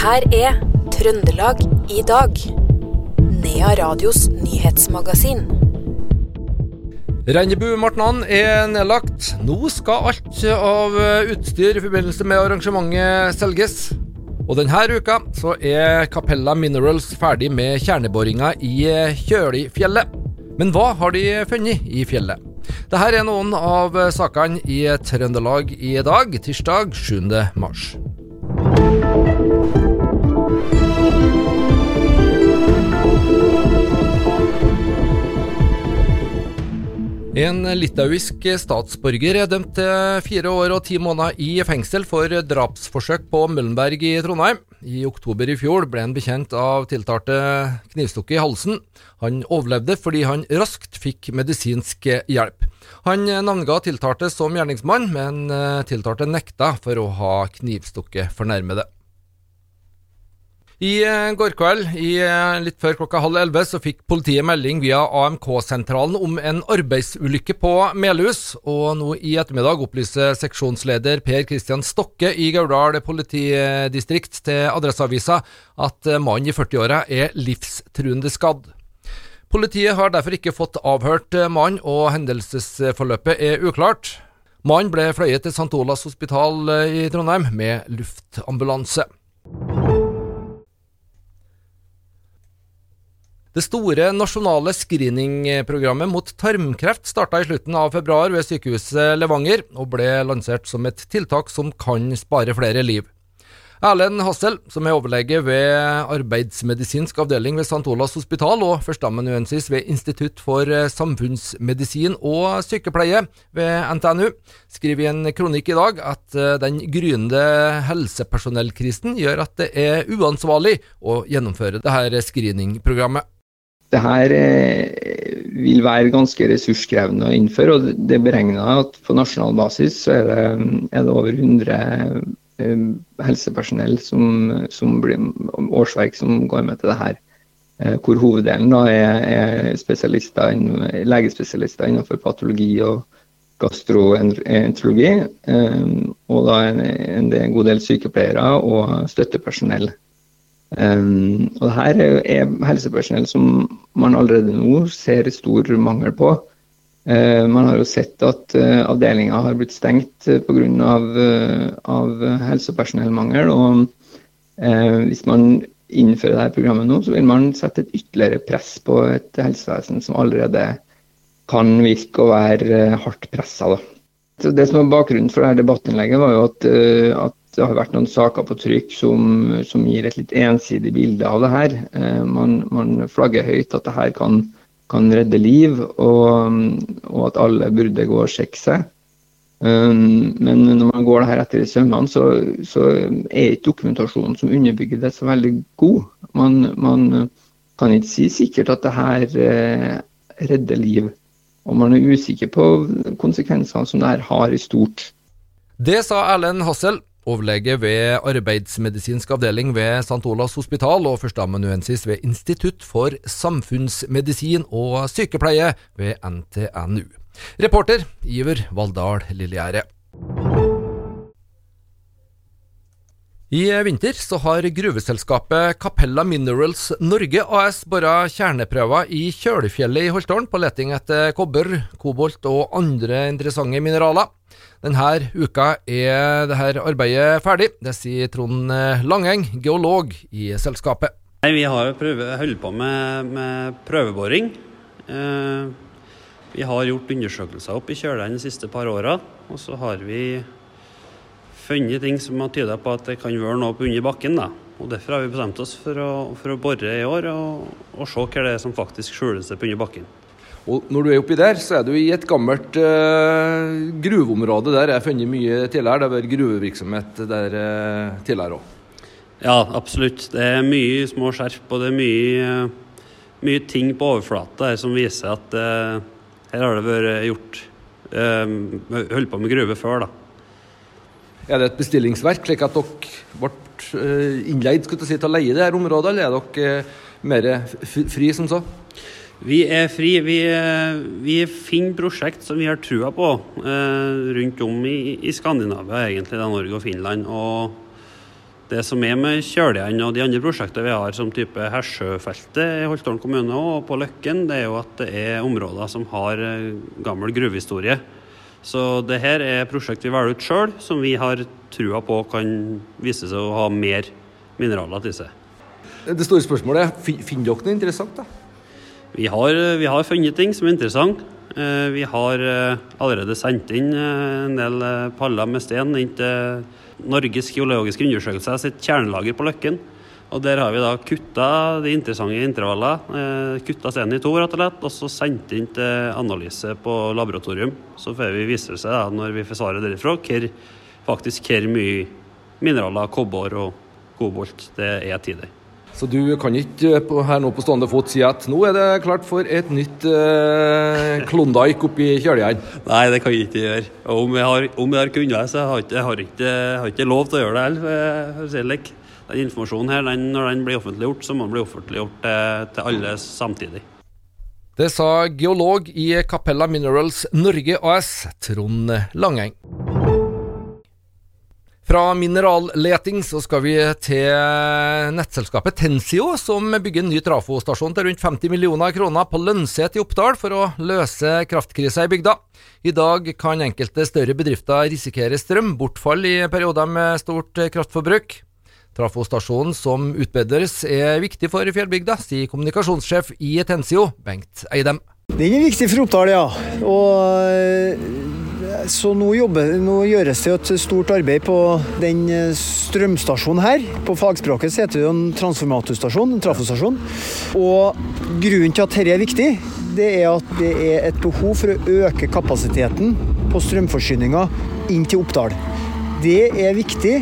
her er Trøndelag i dag. Nea Radios nyhetsmagasin. Rennebu-martnan er nedlagt. Nå skal alt av utstyr i forbindelse med arrangementet selges. Og denne uka så er Capella Minerals ferdig med kjerneboringa i Kjølifjellet. Men hva har de funnet i fjellet? Dette er noen av sakene i Trøndelag i dag, tirsdag 7. mars. En litauisk statsborger er dømt til fire år og ti måneder i fengsel for drapsforsøk på Møllenberg i Trondheim. I oktober i fjor ble han bekjent av tiltalte knivstukket i halsen. Han overlevde fordi han raskt fikk medisinsk hjelp. Han navnga tiltalte som gjerningsmann, men tiltalte nekta for å ha knivstukket fornærmede. I eh, går kveld, i eh, litt før klokka halv elleve, så fikk politiet melding via AMK-sentralen om en arbeidsulykke på Melhus. Og nå i ettermiddag opplyser seksjonsleder Per Kristian Stokke i Gauldal politidistrikt til Adresseavisa at eh, mannen i 40-åra er livstruende skadd. Politiet har derfor ikke fått avhørt mannen, og hendelsesforløpet er uklart. Mannen ble fløyet til St. Olavs hospital i Trondheim med luftambulanse. Det store nasjonale screeningprogrammet mot tarmkreft starta i slutten av februar ved sykehuset Levanger, og ble lansert som et tiltak som kan spare flere liv. Erlend Hassel, som er overlege ved arbeidsmedisinsk avdeling ved St. Olavs hospital og førsteamanuensis ved Institutt for samfunnsmedisin og sykepleie ved NTNU, skriver i en kronikk i dag at den gryende helsepersonellkrisen gjør at det er uansvarlig å gjennomføre dette screeningprogrammet. Det her eh, vil være ganske ressurskrevende å innføre. og Det er beregna at på nasjonal basis så er det, er det over 100 eh, helsepersonell som, som blir, årsverk som går med til det her. Eh, hvor hoveddelen da er, er spesialister, legespesialister innenfor patologi og gastroenterologi. Og da en, en god del sykepleiere og støttepersonell. Um, og det her er helsepersonell som man allerede nå ser stor mangel på. Uh, man har jo sett at uh, avdelinga har blitt stengt uh, pga. Uh, av helsepersonellmangel. Og uh, hvis man innfører dette programmet nå, så vil man sette et ytterligere press på et helsevesen som allerede kan virke å være hardt pressa. Det som var bakgrunnen for dette debattinnlegget, var jo at, at det har vært noen saker på trykk som, som gir et litt ensidig bilde av det her. Eh, man, man, flagger høyt at det her kan, kan redde liv, og, og, at alle burde gå og sjekke seg. Um, men når man går det her etter i sømmene, så, så, er ikke dokumentasjonen som underbygger det, så veldig god. Man, man kan ikke si sikkert at det her eh, redder liv. Og man er usikker på konsekvensene som det her har i stort. Det sa Erlend Hassel, Overlege ved arbeidsmedisinsk avdeling ved St. Olavs hospital og førsteamanuensis ved Institutt for samfunnsmedisin og sykepleie ved NTNU. Reporter Iver Valldal Lillegjerde. I vinter så har gruveselskapet Capella Minerals Norge AS bora kjerneprøver i Kjølfjellet i Holtålen på leting etter kobber, kobolt og andre interessante mineraler. Denne uka er dette arbeidet ferdig. Det sier Trond Langeng, geolog i selskapet. Vi har holdt på med, med prøveboring. Eh, vi har gjort undersøkelser opp i kjøleren de siste par åra. Og så har vi funnet ting som har tyda på at det kan være noe på under bakken. da. Og Derfor har vi bestemt oss for å, for å bore i år og, og se hva det er som faktisk skjuler seg på under bakken. Og når du er oppi der, så er du i et gammelt uh, gruveområde der jeg har funnet mye tidligere. Det har vært gruvevirksomhet der uh, tidligere òg. Ja, absolutt. Det er mye små skjerp, og det er mye, mye ting på overflata som viser at uh, her har det vært gjort Holdt på med gruve før, da. Er det et bestillingsverk, slik at dere ble innleid til å leie det her området, eller er dere mer fri som så? Vi er fri. Vi, vi finner prosjekt som vi har trua på eh, rundt om i, i, Skandinavia, egentlig, da, Norge og Finland. Og Det som er med Kjøljen og de andre prosjektene vi har, som type Hersjøfeltet i Holtålen kommune og på Løkken, det er jo at det er områder som har eh, gammel gruvehistorie. Så det her er prosjekt vi velger ut sjøl, som vi har trua på kan vise seg å ha mer mineraler til seg. Det store spørsmålet er, finner dere noe interessant? da? Vi har, vi har funnet ting som er interessant. Eh, vi har eh, allerede sendt inn en del paller med sten inn til Norges geologiske undersøkelse sitt kjernelager på Løkken. Og Der har vi da kutta de interessante intervallene, eh, kutta stenen i to rett og slett, og så sendt inn til analyse på laboratorium. Så får vi vise seg da, når vi får svaret derifra, hvor, faktisk hvor mye mineraler, kobber og kobolt det er til det. Så du kan ikke eh, her nå på stående fot si at nå er det klart for et nytt eh, Klondyke oppi Kjøljen? Nei, det kan jeg ikke gjøre. Og om jeg har, om jeg har kunnet, så har jeg ikke, har ikke, har ikke lov til å gjøre det heller. Den informasjonen her, den, når den blir offentliggjort, så må den bli offentliggjort til, til alle samtidig. Det sa geolog i Capella Minerals Norge AS, Trond Langeng. Fra mineralleting så skal vi til nettselskapet Tensio, som bygger en ny trafostasjon til rundt 50 millioner kroner på Lønset i Oppdal for å løse kraftkrisa i bygda. I dag kan enkelte større bedrifter risikere strømbortfall i perioder med stort kraftforbruk. Trafostasjonen som utbedres er viktig for fjellbygda, sier kommunikasjonssjef i Tensio, Bengt Eidem. Den er viktig for Oppdal, ja. Og så nå, jobber, nå, gjøres det et stort arbeid på den eh, strømstasjonen her. På fagspråket heter det en transformatorstasjon, en trafostasjon. Og grunnen til at dette er viktig, det er at det er et behov for å øke kapasiteten på strømforsyninga inn til Oppdal. Det er viktig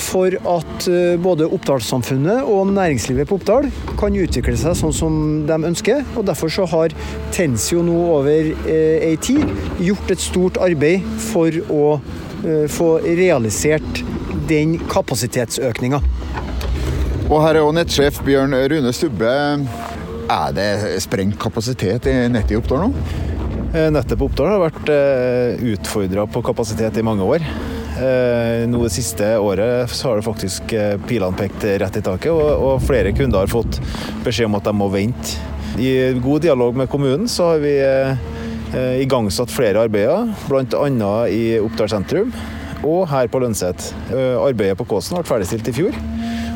for at eh, både Oppdalssamfunnet og næringslivet på Oppdal kan utvikle seg sånn som de ønsker. og Derfor så har Tensio nå over eh, tid gjort et stort arbeid for å eh, få realisert den kapasitetsøkninga. Og her er jo nettsjef Bjørn Rune Stubbe. Er det sprengt kapasitet i nettet i Oppdal nå? Eh, nettet på Oppdal har vært utfordra på kapasitet i mange år. Eh, nå det siste året så har det faktisk eh, pilene pekt rett i taket, og, flere kunder har fått beskjed om at de må vente. I god dialog med kommunen så har vi eh, igangsatt flere arbeider, bl.a. i Oppdal sentrum og her på Lønset. Arbeidet på Kåsen ble ferdigstilt i fjor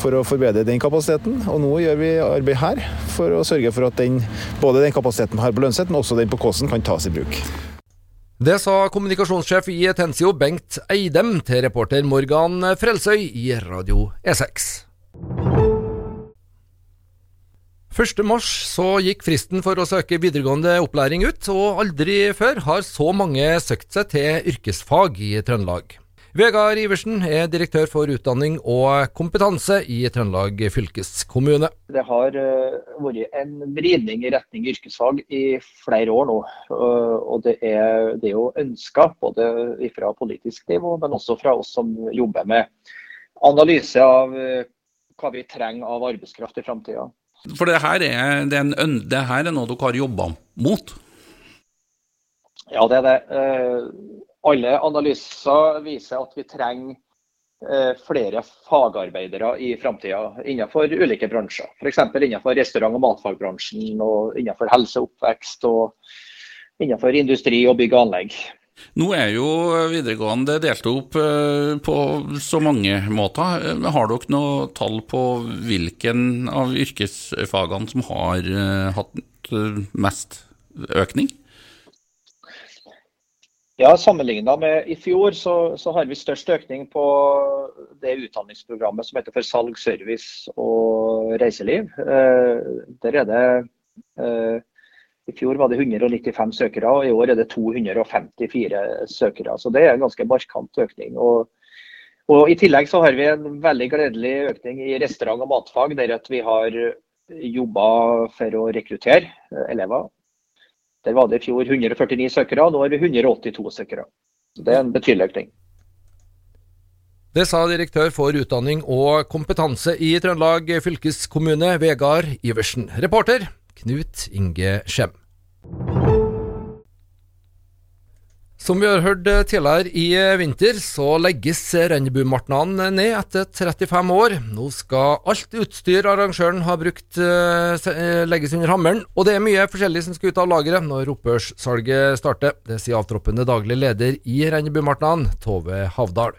for å forbedre den kapasiteten. Og nå gjør vi arbeid her for å sørge for at den, både den kapasiteten her på Lønset, men også den på Kåsen kan tas i bruk. Det sa kommunikasjonssjef i Tensio Bengt Eidem til reporter Morgan Frelsøy i Radio E6. 1. mars så gikk fristen for å søke videregående opplæring ut, og aldri før har så mange søkt seg til yrkesfag i Trøndelag. Vegard Iversen er direktør for utdanning og kompetanse i Trøndelag fylkeskommune. Det har eh, vært en vridning i retning yrkesfag i flere år nå. Og det er, det er jo ønska både fra politisk nivå, men også fra oss som jobber med analyse av eh, hva vi trenger av arbeidskraft i framtida. For det her, er, det, en, det her er noe dere har jobba mot? Ja, det er det. Eh, alle analyser viser at vi trenger eh, flere fagarbeidere i framtida innenfor ulike bransjer. F.eks. innenfor restaurant- og matfagbransjen, og innenfor helse og oppvekst, og innenfor industri og bygg og anlegg. Nå er jo videregående delt opp eh, på så mange måter. Har dere noe tall på hvilken av yrkesfagene som har eh, hatt mest økning? Ja, Sammenligna med i fjor, så, så, har vi størst økning på det utdanningsprogrammet som heter for salg, service og reiseliv. Eh, der er det eh, I fjor var det 195 søkere, og i år er det 254 søkere. Så det er en ganske markant økning. Og, og I tillegg så har vi en veldig gledelig økning i restaurant- og matfag, der vi har jobba for å rekruttere elever der var det i fjor 149 søkere, nå er vi 182 søkere. Det er en betydelig økning. Det sa direktør for utdanning og kompetanse i Trøndelag fylkeskommune, Vegard Iversen. Reporter Knut Inge Skjem. Som vi har hørt eh, tidligere i eh, vinter, så legges Rennebumartnan ned etter 35 år. Nå skal alt utstyr arrangøren har brukt eh, legges under hammeren, og det er mye forskjellig som skal ut av lageret når opphørssalget starter. Det sier avtroppende daglig leder i Rennebumartnan, Tove Havdal.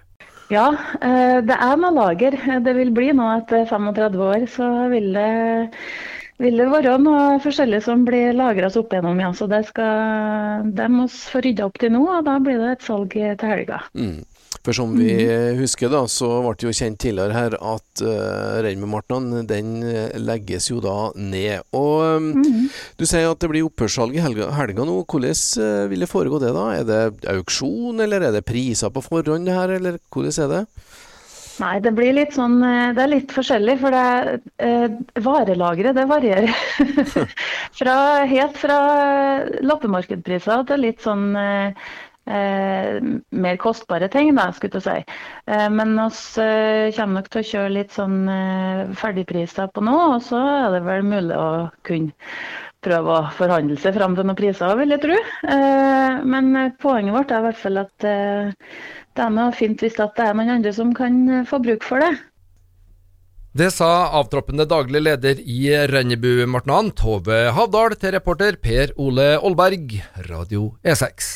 Ja, det er noe lager. Det vil bli nå etter 35 år, så vil det vil det være noe forskjellig som blir lagra opp igjennom, ja. Så det skal de må få rydda opp til nå, og da blir det et salg til helga. Mm. For som vi mm. husker, da, så ble det jo kjent tidligere her at uh, eh, Reinmemartnan den eh, legges jo da ned. Og um, mm. du sier at det blir opphørssalg i helga, helga nå. Hvordan vil det foregå det, da? Er det auksjon, eller er det priser på forhånd her, eller hvordan er det? Nei, det blir litt sånn eh, Det er litt forskjellig. For det, eh, varelageret det varierer. fra, helt fra loppemarkedpriser til litt sånn eh, eh, mer kostbare ting, da, skulle jeg si. Eh, men vi eh, kommer nok til å kjøre litt sånn eh, ferdigpriser på nå, og så er det vel mulig å kunne prøve å forhandle seg fram til noen priser, vil jeg tro. men poenget vårt er i hvert fall at det er fint hvis det er noen andre som kan eh, få bruk for det. Det sa avtroppende daglig leder i Rennebu-Martnan, Tove Havdal, til reporter Per Ole Aalberg, Radio E6.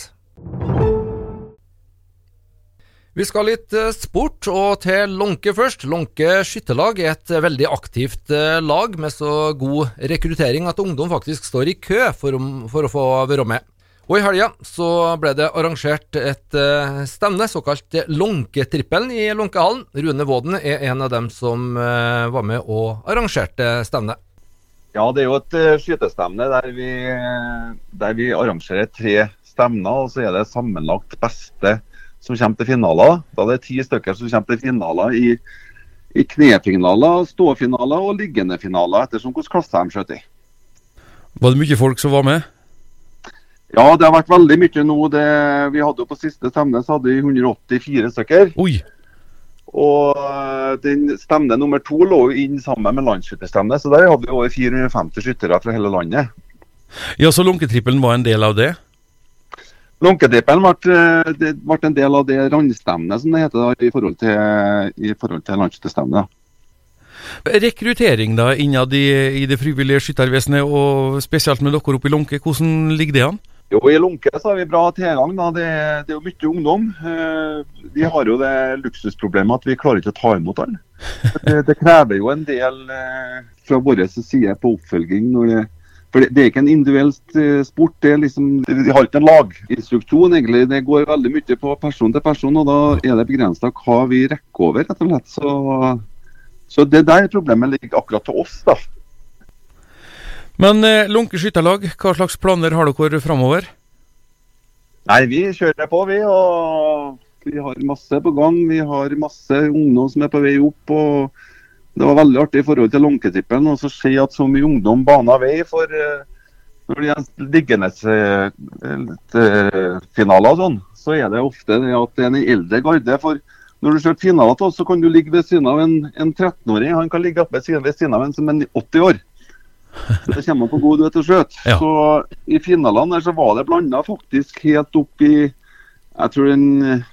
Vi skal litt eh, sport, og til Lånke først. Lånke skytterlag er et veldig aktivt eh, lag med så god rekruttering at ungdom faktisk står i kø for, for å få være med. Og i helga så ble det arrangert et stevne, såkalt Lånketrippelen i Lånkehallen. Rune Våden er en av dem som var med og arrangerte stevnet. Ja, det er jo et skytestevne der vi, der vi arrangerer tre stevner. Og så er det sammenlagt beste som kommer til finaler. Da det er ti stykker som kommer til finaler i, i knefinaler, ståfinaler og liggende finaler, ettersom hvilken klasse de skjøt i. Var det mye folk som var med? Ja, det har vært veldig mye nå. Det, vi hadde jo På siste stevne så hadde vi 184 stykker. Oi. Og eh, den stevne nummer to lå jo inn sammen med landsskytterstevnet, så der hadde vi over 450 skyttere fra hele landet. Ja, Så Lunketrippelen var en del av det? Lunketrippelen ble, eh, ble, en del av det randstevnet som det heter i forhold til, i forhold til landsskytterstevnet. Rekruttering da innad i, i det frivillige skyttervesenet, og spesielt med dere oppe i Lunke, hvordan ligger det an? Jo, I Lunke så har vi bra tilgang. da. Det, det er jo mye ungdom. Eh, vi har jo det luksusproblemet at vi klarer ikke å ta imot alle. Det, det krever jo en del eh, fra vår side på oppfølging. når det for det, det, er ikke en individuell eh, sport. det er liksom, De har ikke en laginstruksjon, egentlig. Det går veldig mye på person til person. og Da er det begrensa hva vi rekker over. rett og slett. Så, så det der problemet ligger akkurat til oss. da. Men eh, Lunke skytterlag, hva slags planer har dere framover? Nei, Vi kjører på, vi. og Vi har masse på gang. Vi har masse ungdom som er på vei opp. og Det var veldig artig i forhold til Lunketippen å se at så mye ungdom baner vei for eh, når det gjelder liggendesfinaler og sånn, så er det ofte det at det er en eldre garde. for når du kjører finaler til oss, så kan du ligge ved siden av en, en 13-åring. Han kan ligge ved siden av en som er 80 år. Det kommer på god rett og slett. Ja. Så I finalene der så var det blanda faktisk helt opp i Jeg tror den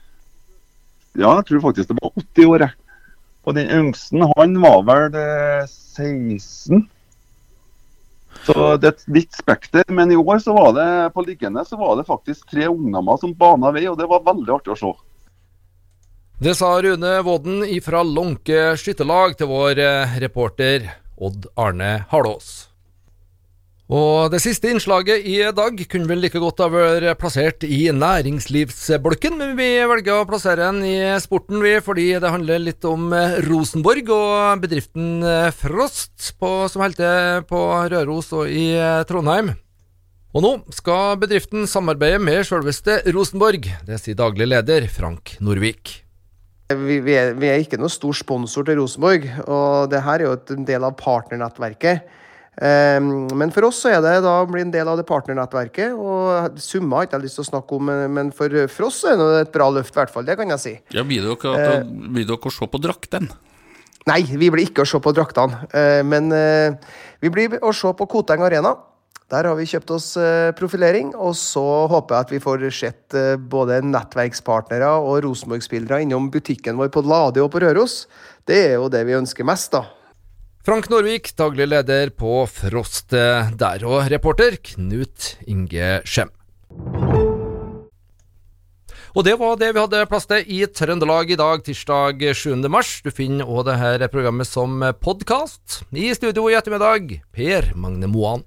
Ja, jeg tror faktisk det var 80 år. Og den yngste, han var vel 16. Eh, så det er et vidt spekter. Men i år så var det på liggende så var det faktisk tre ungdommer som bana vei, og det var veldig artig å se. Det sa Rune Våden fra Lånke skytterlag til vår eh, reporter Odd Arne Halås. Og det siste innslaget i dag kunne vel like godt ha vært plassert i næringslivsbolken, men vi velger å plassere den i sporten, vi, fordi det handler litt om eh, Rosenborg og bedriften eh, Frost, på, som holder på Røros og i eh, Trondheim. Og nå skal bedriften samarbeide med selveste Rosenborg. Det sier daglig leder Frank Norvik. Vi, vi, er, vi er ikke noen stor sponsor til Rosenborg, og det her er jo en del av partnernettverket. Ehm, men for oss så er det da å bli en del av det partnernettverket. og Summa har ikke jeg lyst til å snakke om, men for, for oss er det et bra løft, i hvert fall. Det kan jeg si. Ja, Blir dere, uh, dere å se på drakten? Nei, vi blir ikke å se på draktene. Uh, men uh, vi blir å se på Koteng Arena. Der har vi kjøpt oss eh, profilering, og så håper jeg at vi får sett eh, både nettverkspartnere og Rosenborg-spillere innom butikken vår på Lade og på Røros. Det er jo det vi ønsker mest, da. Frank Norvik, daglig leder på Frost der, og reporter Knut Inge Skjem. Og det var det vi hadde plass til i Trøndelag i dag, tirsdag 7. mars. Du finner òg dette programmet som podkast. I studio i ettermiddag, Per Magne Moan.